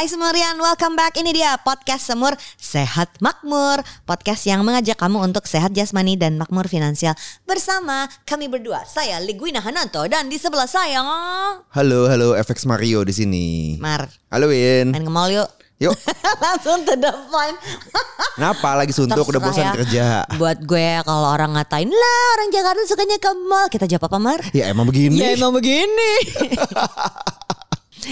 Hai Semurian, welcome back. Ini dia podcast Semur Sehat Makmur. Podcast yang mengajak kamu untuk sehat jasmani dan makmur finansial bersama kami berdua. Saya Liguina Hananto dan di sebelah saya Halo, halo FX Mario di sini. Mar. Halo Win. Main ke mall yuk. Yuk. Langsung to the point. Kenapa lagi suntuk udah bosan ya. kerja? Buat gue kalau orang ngatain lah orang Jakarta sukanya ke mall. Kita jawab apa Mar? Ya emang begini. Ya emang begini.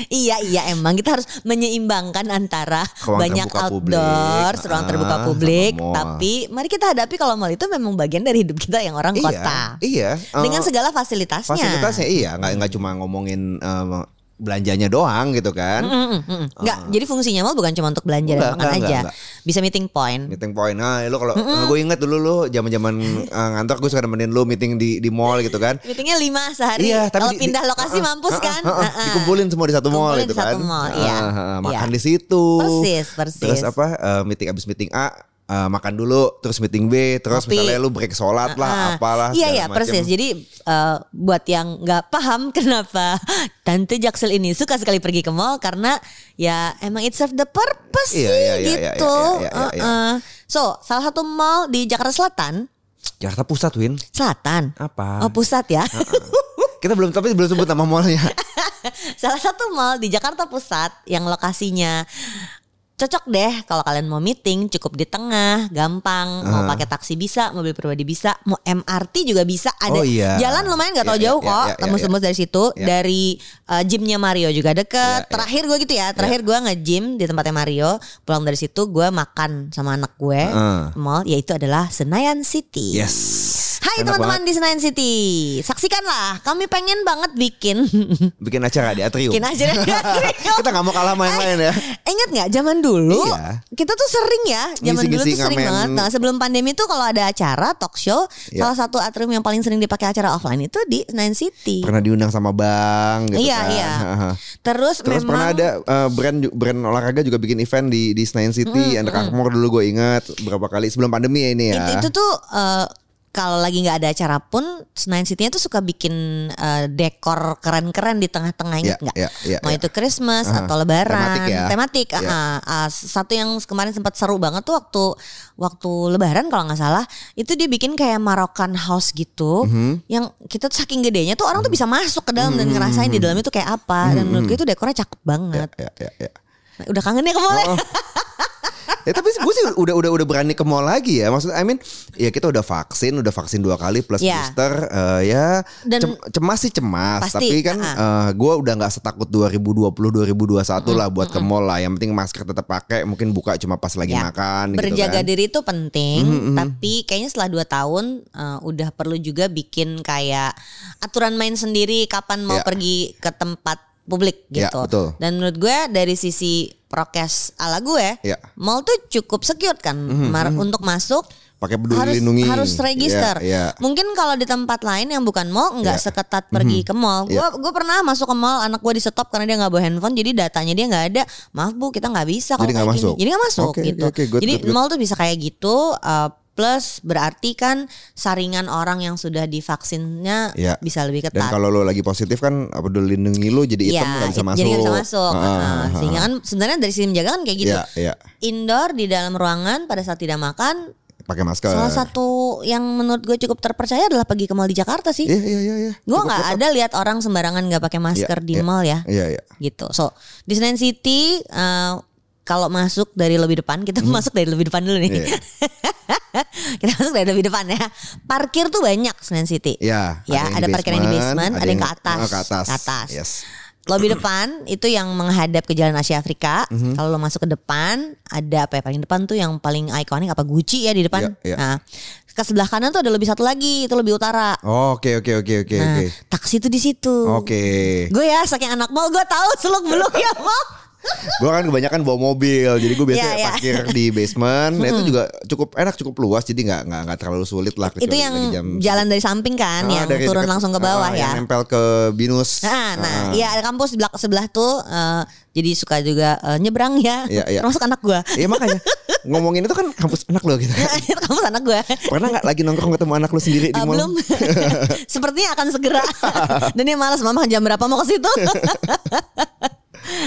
iya iya emang kita harus menyeimbangkan antara Ruang banyak terbuka outdoor, publik, ruang terbuka ah, publik, sama mall. tapi mari kita hadapi kalau mall itu memang bagian dari hidup kita yang orang Iya, kota. Iya. eh, Dengan segala fasilitasnya. fasilitasnya iya, nggak nggak cuma ngomongin eh, belanjanya doang gitu kan. Mm, mm, mm. Nggak, jadi fungsinya mall bukan cuma untuk belanja Enggak, dan makan enggak, aja. enggak, Bisa meeting point. Meeting point. Nah, lu kalau gue inget dulu lu zaman-zaman eh, ngantor gue suka nemenin lu meeting di di mall gitu kan. Meetingnya lima sehari. Iya, tapi kalau di- pindah di- lokasi ah, mampus ah, kan? ah, ah, Ah, ah. Dikumpulin semua di satu mall Kumpulin itu di satu kan. mall, iya. ah, makan Iya. di situ. Persis, persis. Terus apa? eh, meeting abis meeting A eh, makan dulu, terus meeting B, terus Ngopi. misalnya lu break sholat lah, Ah, apalah. Iya iya macem. persis. Jadi eh, buat yang nggak paham kenapa Tante Jaksel ini suka sekali pergi ke mall karena ya emang it serve the purpose Iya, sih iya, iya, gitu. iya, iya, iya, iya. So salah satu mall di Jakarta Selatan, Jakarta Pusat, Win. Selatan. Apa? Oh pusat ya. Kita belum tapi belum sebut nama mallnya. salah satu mall di Jakarta Pusat yang lokasinya cocok deh kalau kalian mau meeting cukup di tengah gampang mau Ah. pakai taksi bisa mobil pribadi bisa mau MRT juga bisa ada Oh, iya. jalan lumayan gak tau Iya, jauh iya, kok iya, iya, tembus-tembus dari situ Iya. dari uh, gymnya Mario juga deket Iya, iya. terakhir gue gitu ya terakhir gue nge-gym di tempatnya Mario pulang dari situ gue makan sama anak gue ke mall yaitu adalah Senayan City Yes. Hai teman-teman di Senayan City saksikanlah kami pengen banget bikin Bikin acara di atrium. bikin aja deh. Kita nggak mau kalah lain ya. Ingat nggak zaman dulu Iya. kita tuh sering ya zaman dulu tuh sering ngamen. banget. Nah sebelum pandemi tuh kalau ada acara talk show Iya. salah satu atrium yang paling sering dipakai acara offline itu di Nine City. Pernah diundang sama Bang gitu Iya, kan. iya. Terus, Terus memang pernah ada eh, brand brand olahraga juga bikin event di di Senayan City, Under Armour dulu gue ingat berapa kali sebelum pandemi ya ini ya. itu, itu tuh eh, kalau lagi nggak ada acara pun Nine City-nya tuh suka bikin eh, dekor keren-keren di tengah-tengah ingat Iya, nggak? iya, iya, Mau iya. itu Christmas Aha. atau Lebaran, Tematik ya. tematik. Iya. ah, ah, satu yang kemarin sempat seru banget tuh waktu waktu Lebaran kalau nggak salah itu dia bikin kayak Marokan house gitu, Mhm. yang kita tuh saking gedenya tuh orang tuh bisa masuk ke dalam dan ngerasain di dalam itu kayak apa. Dan menurut gue itu dekornya cakep banget. Ya, ya, ya. Nah, Udah kangen ya ke mall ya? Oh. Ya tapi gue sih udah udah udah berani ke mall lagi ya. Maksudnya I mean ya kita udah vaksin, udah vaksin dua kali plus Ya. booster eh, ya Dan- cem- cemas sih cemas, Pasti, tapi kan ah. gue udah nggak setakut 2020 2021 lah buat ke mall lah. Yang penting masker tetap pakai, mungkin buka cuma pas lagi Ya, makan berjaga gitu kan. diri itu penting tapi kayaknya setelah dua tahun eh, udah perlu juga bikin kayak aturan main sendiri kapan mau Ya. pergi ke tempat publik Ya, gitu betul. dan menurut gue dari sisi prokes ala gue Ya. mall tuh cukup secure kan Mar- untuk masuk Pakai peduli harus lindungi. harus register. Ya, ya. Mungkin kalau di tempat lain yang bukan mall nggak Ya. seketat pergi ke mall. Gue Ya. gue pernah masuk ke mall, anak gue di stop karena dia nggak bawa handphone, jadi datanya dia nggak ada. Maaf bu, kita nggak bisa Jadi nggak kayak gini. masuk? Jadi nggak masuk Oke, gitu. oke, good, jadi good, good. mall tuh bisa kayak gitu. uh, plus berarti kan saringan orang yang sudah divaksinnya Ya. bisa lebih Dan ketat. kalau lo lagi positif kan peduli lindungi lo jadi hitam Iya, nggak bisa masuk. jadi nggak bisa masuk. Ah, Nah, ah, sehingga kan sebenarnya dari sisi menjaga kan kayak gitu. Iya, iya. Indoor di dalam ruangan pada saat tidak makan Pakai masker. Salah satu yang menurut gue cukup terpercaya adalah pergi ke mall di Jakarta sih. Iya, iya, iya, iya. Gue nggak ada lihat orang sembarangan nggak pakai masker Iya, di iya. mall ya, Iya, iya. gitu. So di Senayan City, eh, kalau masuk dari lebih depan, kita masuk dari lebih depan dulu nih. Hmm. Kita masuk dari lebih depan ya. Parkir tuh banyak Senayan City. Ya, Ya, yang ada di parkir yang di basement, ada yang ke atas. oh, ke atas. Ke atas. Yes. Lobby depan itu yang menghadap ke Jalan Asia Afrika. Mhm. Kalau lo masuk ke depan, ada apa ya paling depan tuh yang paling ikonik apa Gucci ya di depan. Iya, iya. Nah, ke sebelah kanan tuh ada lebih satu lagi, itu lebih utara. Oke oke oke oke Nah, oke. taksi tuh di situ. Oke. Gue ya saking anak mall, gue tahu seluk beluk ya mall. Gue kan kebanyakan bawa mobil, jadi gue biasanya Iya, iya. parkir di basement. Nah, itu juga cukup enak, cukup luas, jadi nggak nggak nggak terlalu sulit lah. itu yang lagi jam jalan dari samping kan, Ah, yang dari turun dekat- langsung ke bawah ah, ya. Yang nempel ke binus. Nah, nah, Ah. iya ada kampus belakang sebelah tuh, eh, jadi suka juga eh, nyebrang ya. Iya, iya. Termasuk anak gue. Iya makanya ngomongin itu kan kampus anak lo gitu. kampus anak gue. Pernah nggak lagi nongkrong ketemu anak lo sendiri di Eh, mall? belum. Sepertinya akan segera. Dan dia malas mama jam berapa mau ke situ.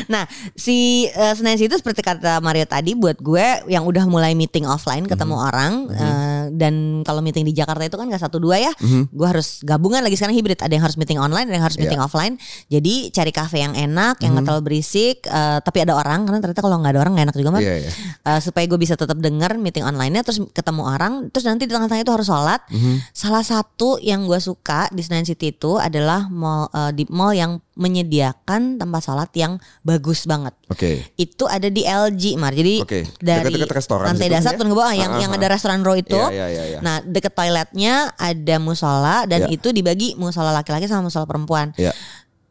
Nah, si uh, Senayan City seperti kata Mario tadi buat gue yang udah mulai meeting offline ketemu Mhm. orang uh, dan kalau meeting di Jakarta itu kan gak satu dua ya, Mhm. gue harus gabungan lagi sekarang hibrid. Ada yang harus meeting online, ada yang harus Iya. meeting offline. Jadi cari kafe yang enak, yang nggak terlalu berisik, uh, tapi ada orang karena ternyata kalau nggak ada orang gak enak juga mah. Mhm. Iya, iya. Uh, supaya gue bisa tetap dengar meeting online-nya terus ketemu orang terus nanti di tengah-tengah itu harus sholat Mhm. salah satu yang gue suka di Senayan City itu adalah mall uh, di mall yang menyediakan tempat sholat yang bagus banget Oke. itu ada di LG Mar jadi Oke. dari Dekat-dekat restoran lantai dasar ya? turun ke bawah yang Ah, yang ah, ada restoran row itu Iya, iya, iya, iya. nah deket toiletnya ada musola dan Iya. itu dibagi musola laki-laki sama musola perempuan Iya.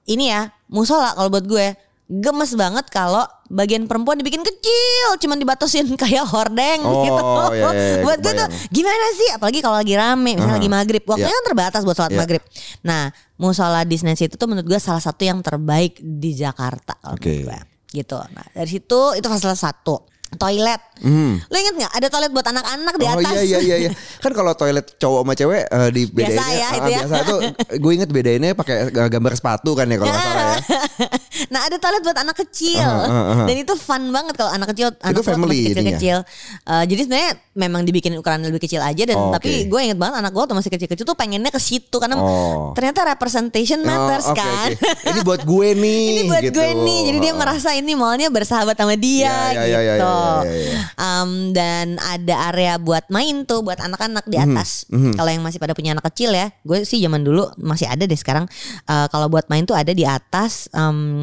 ini ya musola kalau buat gue gemes banget kalau bagian perempuan dibikin kecil cuman dibatasin kayak hordeng Oh, gitu iya, iya, iya, buat gue tuh gimana sih apalagi kalau lagi rame misalnya Aha. lagi maghrib waktunya Iya. kan terbatas buat sholat Iya. maghrib nah musola di Senayan City itu menurut gue salah satu yang terbaik di Jakarta kalau gue gitu nah dari situ itu fasilitas satu toilet Hmm. lo inget nggak ada toilet buat anak-anak di Oh atas iya iya iya iya. Kan kalau toilet cowok sama cewek eh, di bedainnya Biasa ya, ah, itu ya. biasa tuh gue inget bedainnya pakai eh, gambar sepatu kan ya kalau nggak salah ya. nah ada toilet buat anak kecil Aha, aha, aha. dan itu fun banget kalau anak kecil anak family kecil-kecil Eh, jadi sebenarnya memang dibikin ukuran lebih kecil aja dan Oh, tapi gue inget banget anak gue waktu masih kecil-kecil tuh pengennya ke situ karena Oh. ternyata representation matters Oh, oke, kan oke. Ini buat gue nih. ini buat gitu. gue nih jadi dia merasa ini mallnya bersahabat sama dia Ya, ya, ya, ya, gitu ya, ya, ya. Um, dan ada area buat main tuh buat anak-anak di Mhm, atas kalau yang masih pada punya anak kecil ya gue sih zaman dulu masih ada deh sekarang Eh, kalau buat main tuh ada di atas um,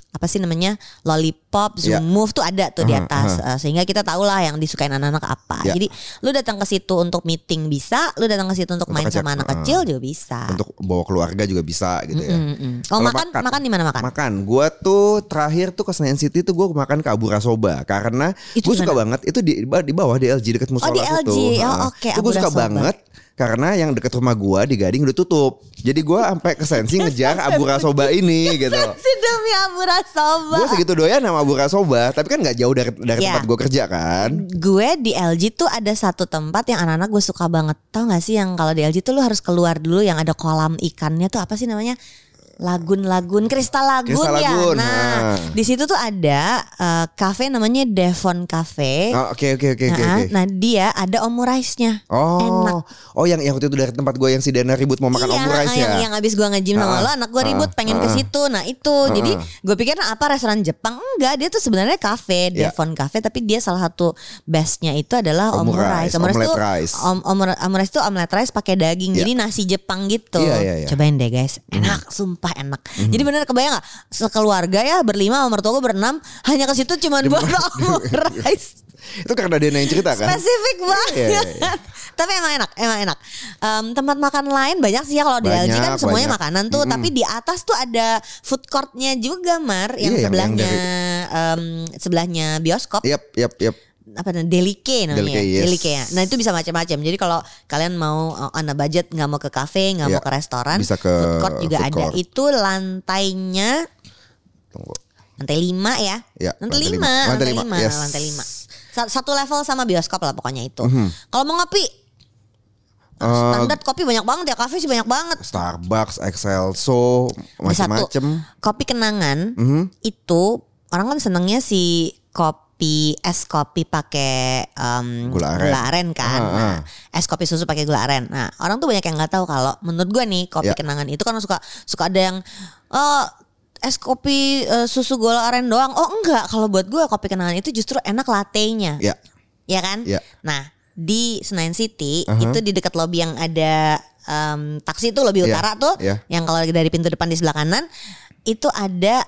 apa sih namanya lollipop zoom Ya. move tuh ada tuh di Aha, atas Eh, sehingga kita tahu lah yang disukain anak-anak apa Ya. jadi lu datang ke situ untuk meeting bisa lu datang ke situ untuk, Untuk main ajak, sama anak eh, kecil juga bisa Untuk bawa keluarga juga bisa gitu ya. Mm-mm. kalau Kalau makan makan- makan di mana makan Makan, gue tuh terakhir tuh ke Senayan City tuh gue makan ke Abura Soba karena Itu gue suka banget itu di di bawah di LG dekat musola di LG. situ. Oh, oke, gue Abura suka Soba. banget karena yang dekat rumah gue di Gading udah tutup. Jadi gue sampai ke Sensi ngejar Abura Soba ini gitu. si demi Abura Soba Gue segitu doyan sama Abura Soba, tapi kan nggak jauh dari dari Ya. tempat gue kerja kan. gue di LG tuh ada satu tempat yang anak-anak gue suka banget. Tau gak sih yang kalau di LG tuh lu harus keluar dulu yang ada kolam ikannya tuh apa sih namanya? Lagun-lagun, kristal lagun Kristal ya. Lagun, Nah, ah. di situ tuh ada cafe namanya Devon Cafe. Oh, Oke oke oke oke. Nah, oke. nah, dia ada omurice-nya. Oh, enak. oh yang yang waktu itu dari tempat gue yang si Dana ribut mau makan iya, omurice yang, ya. yang abis gue nge-gym sama lo anak gue ribut pengen ke situ. Nah itu jadi gue pikir nah, apa restoran Jepang enggak dia tuh sebenarnya cafe Iya. Devon Cafe tapi dia salah satu bestnya itu adalah omurice. Omurice, tuh om, omur- omurice tuh omelet rice pakai daging Iya. jadi nasi Jepang gitu. Iya, iya, iya. Cobain deh guys, enak sumpah enak. Jadi bener kebayang gak sekeluarga ya berlima sama mertua gue berenam hanya ke situ cuman buat omurice. Itu karena Dana yang cerita kan. Spesifik banget. Iya, iya, iya. tapi emang enak, emang enak. Em, tempat makan lain banyak sih ya kalau di LG kan semuanya banyak. makanan tuh, tapi di atas tuh ada food courtnya juga Mar, yang Iya, yang- yang sebelahnya dari- em, sebelahnya bioskop. Yap yap yap. Apa namanya? Delike namanya. Delike, yes. Delike ya. Nah, itu bisa macam-macam. Jadi kalau kalian mau uh, on a budget nggak mau ke kafe, nggak Iya, mau ke restoran, bisa ke food court juga food ada. court. Itu lantainya Tunggu. lantai lima ya. Ya, lantai, lantai lima, lima. lantai lima, lima, yes. lantai lima. Sa- Satu level sama bioskop lah pokoknya itu. Mhm. Kalau mau ngopi, Eh, standar kopi banyak banget ya, kafe sih banyak banget. Starbucks, Excelso, Ada satu macam-macam. kopi kenangan Mhm. itu orang kan senengnya si kopi es kopi pakai em, Gula aren. kan. Ah, Nah, ah. es kopi susu pakai gula aren. Nah, orang tuh banyak yang nggak tahu kalau menurut gua nih kopi Ya. kenangan itu kan suka suka ada yang oh es kopi eh, susu gula aren doang. Oh enggak, kalau buat gue kopi kenangan itu justru enak latte-nya. Ya. Ya kan? Ya. Nah, di Senayan City Aha. itu di dekat lobi yang ada em, taksi itu lobi Ya, utara tuh, ya. yang kalau dari pintu depan di sebelah kanan itu ada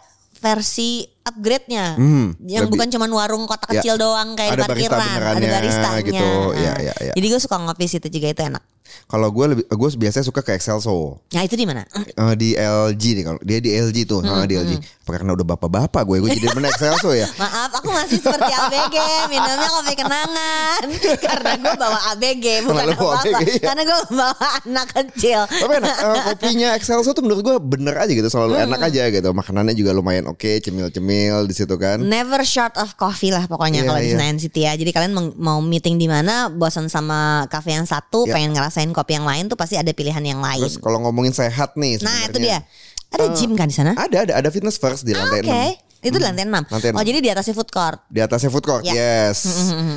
versi upgrade-nya. Hmm, yang lebih- bukan cuma warung kotak Ya. kecil doang kayak di Ada barista parkiran, ada baristanya. gitu. Ya, Nah, ya, ya. Jadi gue suka ngopi situ juga itu enak. Kalau gue lebih gue biasanya suka ke Excelso. Nah, itu di mana? Eh, di LG nih kalau dia di LG tuh, Hmm, nah, di LG. Apa karena udah bapak-bapak gue, gue jadi bener Excelso ya. Maaf, aku masih seperti ABG, minumnya kopi kenangan. Karena gue bawa ABG, bukan bawa apa-apa. ABG, ya. Karena gue bawa anak kecil. Tapi enak, eh, kopinya Excelso tuh menurut gue bener aja gitu, selalu Hmm. enak aja gitu. Makanannya juga lumayan oke, cemil-cemil di situ kan. Never short of coffee lah pokoknya Iya, kalau di iya. Senayan City ya. Jadi kalian mau meeting di mana, bosan sama kafe yang satu, Iya. pengen ngerasain kopi yang lain tuh pasti ada pilihan yang lain. Terus kalau ngomongin sehat nih Nah, itu dia. Ada gym kan di sana? Ada ada ada fitness first di Ah, lantai Oke. 6. Itu di lantai 6. Lantai Oh, enam. jadi di atasnya food court. Di atasnya food court, Ya. yes.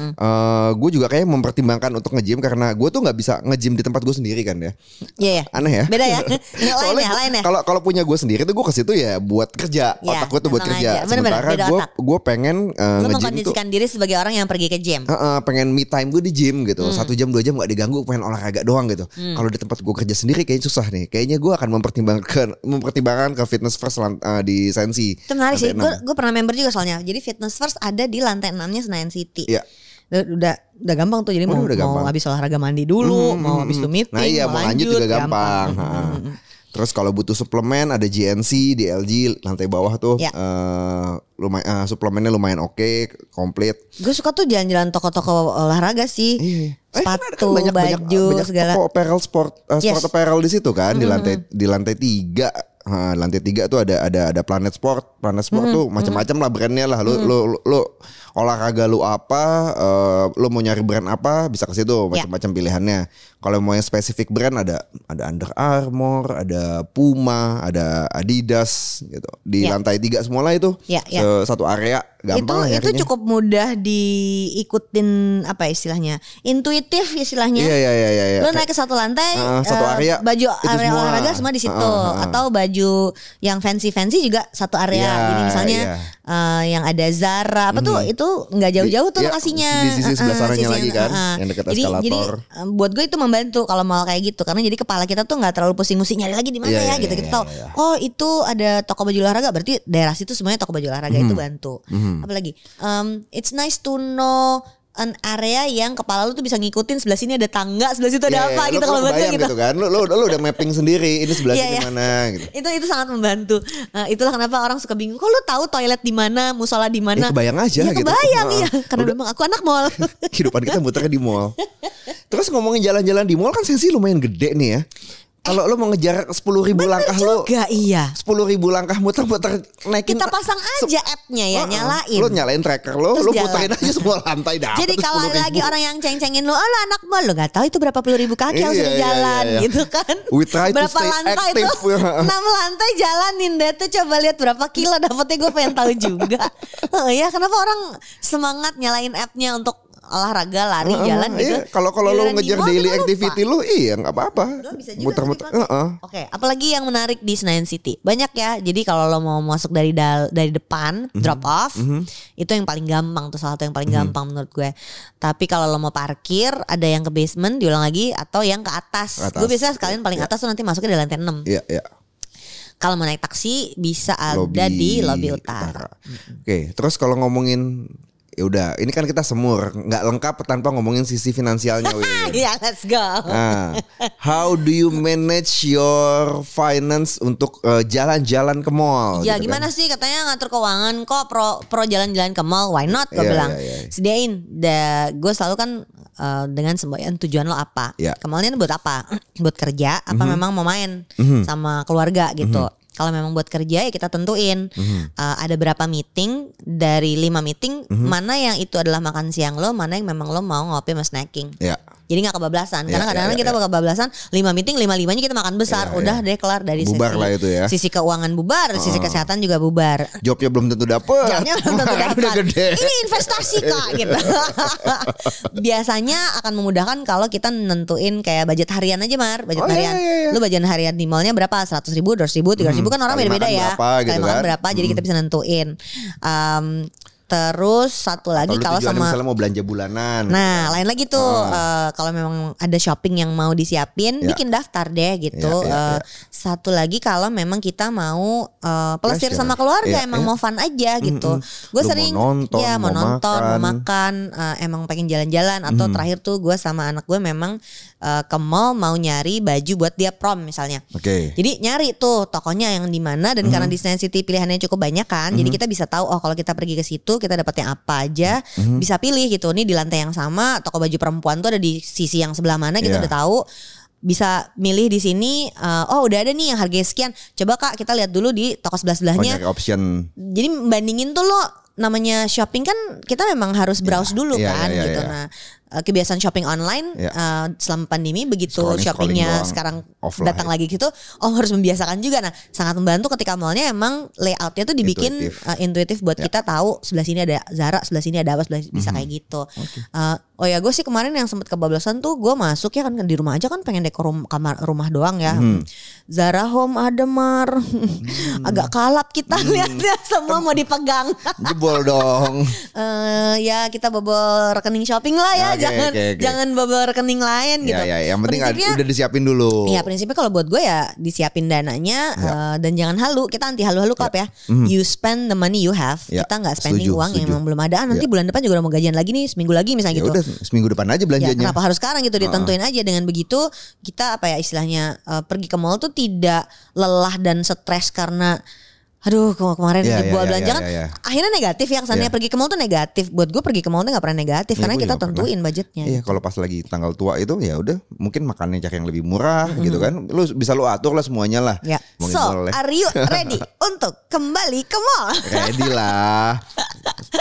gue juga kayak mempertimbangkan untuk nge-gym karena gue tuh nggak bisa nge-gym di tempat gue sendiri kan ya. Iya ya. Aneh ya. Beda ya. Lain ya, lain ya. kalau kalau punya gue sendiri tuh gue ke situ ya buat kerja. Ya, otak gue tuh buat kerja. aja. Sementara gue gue pengen uh, Lu nge-gym tuh diri sebagai orang yang pergi ke gym. Heeh, pengen me time gue di gym gitu Hmm. satu jam dua jam nggak diganggu pengen olahraga doang gitu kalau di tempat gue kerja sendiri kayaknya susah nih kayaknya gue akan mempertimbangkan mempertimbangkan ke fitness first eh, di sensi Itu menarik sih. Gue gue pernah member juga soalnya. Jadi fitness first ada di lantai 6-nya Senayan City. Iya. Udah, udah udah gampang tuh. Jadi Udah, mau udah mau gampang. habis olahraga mandi dulu, Hmm, mau hmm, habis itu hmm. meeting, nah iya mau lanjut juga gampang, Hmm, Ha. hmm, hmm. terus kalau butuh suplemen ada GNC di LG lantai bawah tuh Ya. eh, lumayan eh, suplemennya lumayan oke komplit Gue suka tuh jalan-jalan toko-toko olahraga sih. Iya. Eh, kan Sepatu, baju, segala. toko apparel sport sport Yes. Apparel di situ kan di lantai di lantai tiga Ha, lantai tiga tuh ada ada ada Planet Sport Planet Sport Mm-hmm. tuh macam-macam lah brandnya lah lu, lu lu lu olahraga lu apa eh, lu mau nyari brand apa bisa ke situ Ya. macam-macam pilihannya kalau mau yang spesifik brand ada ada Under Armour ada Puma ada Adidas gitu di Ya. lantai tiga semua lah itu Ya, ya. Se- satu area gampang itu nyarinya. cukup mudah diikutin apa istilahnya intuitif istilahnya iya iya iya iya iya. Lo naik ke satu lantai, Ah, satu eh, area, baju itu area semua. olahraga semua di situ, Ah, ah, ah. atau baju yang fancy fancy juga satu area. Iya, Jadi misalnya iya. eh, yang ada Zara, apa tuh Mhm. itu nggak jauh-jauh tuh Di- ya, lokasinya. di sisi sebelah sananya sisi lagi yang- kan, yang dekat jadi, Jadi eh, buat gue itu membantu kalau mau kayak gitu, karena jadi kepala kita tuh nggak terlalu pusing mesti nyari lagi di mana Iya, ya iya, gitu. iya, Kita iya, tahu, iya. oh itu ada toko baju olahraga, berarti daerah situ semuanya toko baju olahraga itu bantu. Apalagi, um, it's nice to know an area yang kepala lu tuh bisa ngikutin sebelah sini ada tangga, sebelah situ ada Iya, apa iya, gitu kalau kebayang gitu. kan lu, lu, lu udah mapping sendiri ini sebelah Iya, sini iya. mana gitu itu itu sangat membantu. Nah, itulah kenapa orang suka bingung. Kok lu tahu toilet di mana, musola di mana? Ya, kebayang aja Ya, gitu. kebayang Heeh. iya. Karena Udah- memang aku anak mall. kehidupan kita muternya di mall terus ngomongin jalan-jalan di mall kan sensi lumayan gede nih ya kalau lu mau ngejar 10.000 ribu langkah lu juga iya. 10.000 ribu langkah muter-muter naikin Kita pasang aja app-nya ya, Heeh. nyalain. lu nyalain tracker lu Terus lu jalan. puterin aja semua lantai dapet Jadi kalau 10.000. lagi orang yang ceng-cengin lu, oh lu anak mall, lu gak tahu itu berapa puluh ribu kaki yang Iya, sudah iya, jalan iya, iya. gitu kan. We try to berapa stay lantai active. tuh? 6 lantai jalanin deh tuh coba lihat berapa kilo dapetnya gue pengen tahu juga. Heeh, ya kenapa orang semangat nyalain app-nya untuk olahraga, lari, Heeh, jalan gitu. iya. kalau kalau lu Giliran di ngejar mall daily kita lupa. activity lu iya nggak apa-apa Lo muter-muter dipakai. Heeh. Oke, apalagi yang menarik di Senayan City. Banyak ya. Jadi kalau lo mau masuk dari dal dari depan, Mhm. drop off, itu yang paling gampang tuh salah satu yang paling Mhm. gampang menurut gue. Tapi kalau lo mau parkir, ada yang ke basement diulang lagi atau yang ke atas. Ke atas. Gue biasanya sekalian paling Iya. atas tuh nanti masuknya di lantai 6. iya iya Kalau mau naik taksi bisa ada Lobby di lobby utara. Oke, terus kalau ngomongin ya udah, ini kan kita semur, nggak lengkap tanpa ngomongin sisi finansialnya. Iya, let's go. Nah, how do you manage your finance untuk eh, jalan-jalan ke mall? Ya gitu gimana kan? sih katanya ngatur keuangan kok pro pro jalan-jalan ke mall why not gue Iya, bilang iya, iya. sediain gue selalu kan eh, dengan semboyan tujuan lo apa Iya. ke mallnya buat apa buat kerja apa Mhm. memang mau main sama keluarga gitu kalau memang buat kerja ya kita tentuin Mhm. Eh, ada berapa meeting dari lima meeting Mhm. mana yang itu adalah makan siang lo mana yang memang lo mau ngopi sama snacking Ya. Jadi nggak kebablasan. Karena Iya, kadang-kadang iya, kita kebablasan 5 meeting, 5 limanya kita makan besar. Udah deh kelar dari Bubar sisi lah itu ya. sisi keuangan bubar, sisi kesehatan juga bubar. Jobnya belum tentu dapet. Jamnya belum tentu dapat. Ini investasi kak gitu. Biasanya akan memudahkan kalau kita nentuin kayak budget harian aja mar, budget Oh, iya, harian. iya, iya. Lu budget harian di mallnya berapa? 100 ribu, 200 ribu, 300 ribu kan orang beda-beda ya. berapa gitu makan kan. berapa, jadi kita bisa nentuin. Um, terus satu lagi Kalau sama misalnya mau belanja bulanan. Nah, lain lagi tuh Ah. eh, kalau memang ada shopping yang mau disiapin, Ya. bikin daftar deh gitu. Ya, ya, Eh, Satu lagi kalau memang kita mau eh, pelesir Pleasure. sama keluarga, Ya, emang ya. mau fun aja gitu. Gue Lu mau sering nonton, ya mau mau nonton, mau makan. makan, eh, emang pengen jalan-jalan atau terakhir tuh gue sama anak gue memang eh, ke mall mau nyari baju buat dia prom misalnya. Oke. Jadi nyari tuh tokonya yang di mana dan karena di City pilihannya cukup banyak kan. Jadi kita bisa tahu oh kalau kita pergi ke situ kita dapatnya apa aja, bisa pilih gitu. Nih di lantai yang sama toko baju perempuan tuh ada di sisi yang sebelah mana kita Iya. udah tahu. Bisa milih di sini eh, oh udah ada nih yang harganya sekian. Coba Kak kita lihat dulu di toko Oh, sebelah-sebelahnya. nyari option. Jadi bandingin tuh lo namanya shopping kan kita memang harus browse dulu Iya, kan iya, iya, gitu. iya. Nah, eh, kebiasaan shopping online Iya. eh, selama pandemi begitu Scrolling-scrolling shoppingnya doang, sekarang offline. datang lagi gitu, oh harus membiasakan juga. Nah, sangat membantu ketika mallnya emang layoutnya tuh dibikin Intuitif. eh, intuitif buat Ya. kita tahu sebelah sini ada Zara, sebelah sini ada apa, sebelah bisa Mhm. kayak gitu. Eh, oh ya gue sih kemarin yang sempat kebablasan tuh gue masuk ya kan di rumah aja kan pengen dekor rum- kamar rumah doang ya. Mhm. Zara Home ada mar, agak kalap kita Mhm. lihatnya semua mau dipegang. Jebol dong. eh ya kita bobol rekening shopping lah ya, Jangan oke, oke. jangan bobol rekening lain gitu. Ya, ya, yang penting udah disiapin dulu. Iya prinsipnya kalau buat gue ya disiapin dananya Ya. eh, dan jangan halu kita anti halu-halu kap ya. You spend the money you have. Ya, Kita nggak spending setuju, uang yang setuju. memang belum ada. Ah, nanti Ya. bulan depan juga udah mau gajian lagi nih seminggu lagi misalnya Ya gitu. udah seminggu depan aja Ya, belanjanya. kenapa harus sekarang gitu ditentuin aja dengan begitu kita apa ya istilahnya eh, pergi ke mall tuh tidak lelah dan stres karena aduh ke- kemarin Ya, dibuat ya, ya, belanja ya, kan ya, ya. akhirnya negatif ya kesannya Ya. pergi ke mall tuh negatif buat gue pergi ke mall tuh nggak pernah negatif Ya, karena kita nggak tentuin budgetnya Iya, kalau pas lagi tanggal tua itu ya udah mungkin makannya cari yang lebih murah gitu kan. Lu bisa lu atur lah semuanya lah. Ngomongin so ya. are you ready untuk kembali ke mall Ready lah.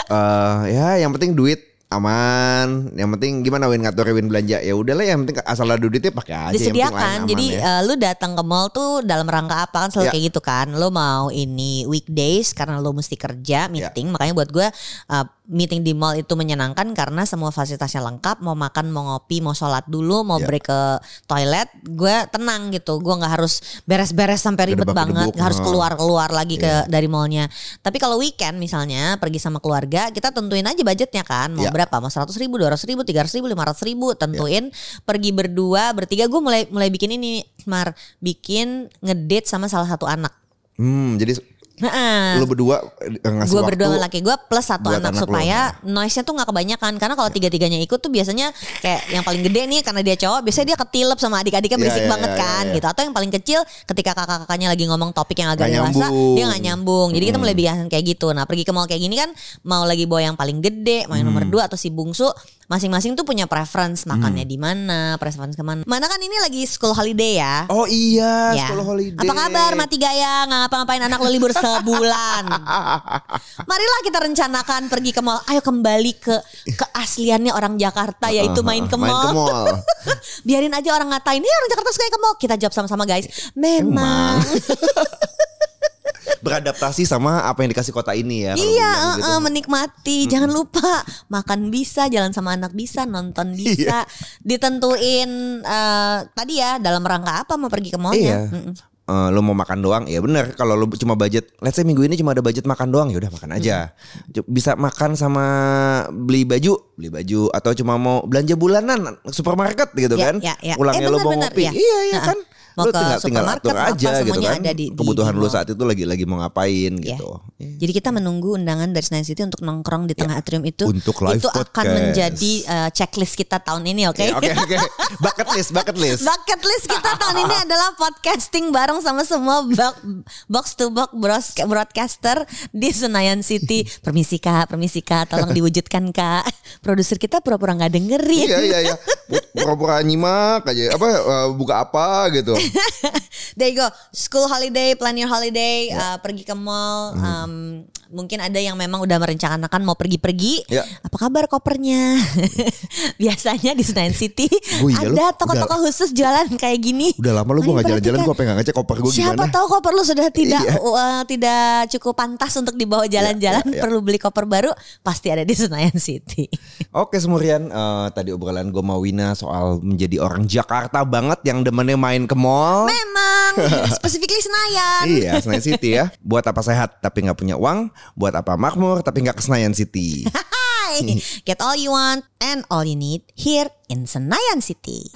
Eh ya yang penting duit aman. Yang penting gimana Win ngatur Win belanja? Ya udahlah yang penting asal ada duitnya pakai aja disediakan jadi ya. eh, lu datang ke mall tuh dalam rangka apa kan selalu Ya. kayak gitu kan lu mau ini weekdays karena lu mesti Ya. kerja meeting makanya buat gue eh, meeting di mall itu menyenangkan karena semua fasilitasnya lengkap mau makan mau ngopi mau sholat dulu mau Ya. break ke toilet gue tenang gitu. Gue nggak harus beres-beres sampai ribet Gedebak-gedebuk, banget nggak harus ha. keluar-keluar lagi ke Iya. dari mallnya. Tapi kalau weekend misalnya pergi sama keluarga kita tentuin aja budgetnya kan. Mau Ya. berapa? Mau seratus ribu dua ratus ribu tiga ribu lima ratus ribu tentuin pergi berdua bertiga. Gue mulai mulai bikin ini mar. Bikin ngedate sama salah satu anak. Hmm, jadi Nah, lu berdua eh, ngasih gue waktu. berdua sama laki gue plus satu anak, anak supaya noise-nya tuh nggak kebanyakan karena kalau tiga-tiganya ikut tuh biasanya kayak yang paling gede nih karena dia cowok biasanya dia ketilep sama adik-adiknya Iya, berisik iya, banget iya, kan iya. gitu atau yang paling kecil ketika kakak-kakaknya lagi ngomong topik yang agak dewasa nyambung. dia nggak nyambung jadi kita mulai kayak gitu nah pergi ke mall kayak gini kan mau lagi bawa yang paling gede mau yang nomor Hmm. dua atau si bungsu masing-masing tuh punya preference makannya di mana preference ke mana mana kan ini lagi school holiday ya Oh iya, Ya. sekolah holiday. Apa kabar Mati Gaya? Nggak ngapa-ngapain anak lo libur sebulan. Marilah kita rencanakan pergi ke mall. Ayo kembali ke keasliannya orang Jakarta yaitu main ke Main ke mall. mall. Biarin aja orang ngatain, "Ini orang Jakarta suka ke mall." Kita jawab sama-sama guys. Memang. Beradaptasi sama apa yang dikasih kota ini ya. Iya, eh, gitu. eh, menikmati. Jangan lupa makan bisa, jalan sama anak bisa, nonton Iya. bisa. Ditentuin eh, tadi ya dalam rangka apa mau pergi ke mallnya. Iya. Eh, lu mau makan doang ya bener kalau lu cuma budget let's say minggu ini cuma ada budget makan doang ya udah makan aja Hmm. bisa makan sama beli baju beli baju atau cuma mau belanja bulanan supermarket gitu Ya, kan ya, ya. pulangnya Eh, lu mau bener-bener, ngopi ya. iya iya Nah, kan mau lu ke tinggal tinggal atur apa, aja gitu semuanya kan ada di- di- kebutuhan di lu mall. saat itu lagi lagi mau ngapain Ya. gitu Jadi kita menunggu undangan dari Senayan City untuk nongkrong di tengah atrium itu. Untuk live itu akan podcast. menjadi eh, checklist kita tahun ini, oke? Ya, oke oke bucket list bucket list Bucket list kita tahun ini adalah podcasting bareng sama semua bo- box to box bros- broadcaster di Senayan City. Permisi kak, permisi kak, tolong diwujudkan kak. Produser kita pura-pura nggak dengerin. iya iya iya pura-pura nyimak aja apa eh, buka apa gitu There you go. School holiday, plan your holiday, uh, pergi ke mall. Um, mungkin ada yang memang udah merencanakan mau pergi-pergi. Ya. Apa kabar kopernya? Biasanya di Senayan City Oh iya, ada toko-toko khusus jualan kayak gini. Udah lama lu gue gak jalan-jalan perhatikan. gue pengen ngecek koper gue Siapa gimana. tahu koper lu sudah tidak Iya. uh, tidak cukup pantas untuk dibawa jalan-jalan, iya, iya. perlu beli koper baru, pasti ada di Senayan City. Oke Semurian, eh, tadi obrolan gue mau Wina soal menjadi orang Jakarta banget yang demennya main ke mall. Memang, specifically Senayan. Iya, Senayan City ya. Buat apa sehat tapi nggak punya uang, buat apa makmur tapi nggak ke Senayan City. Get all you want and all you need here in Senayan City.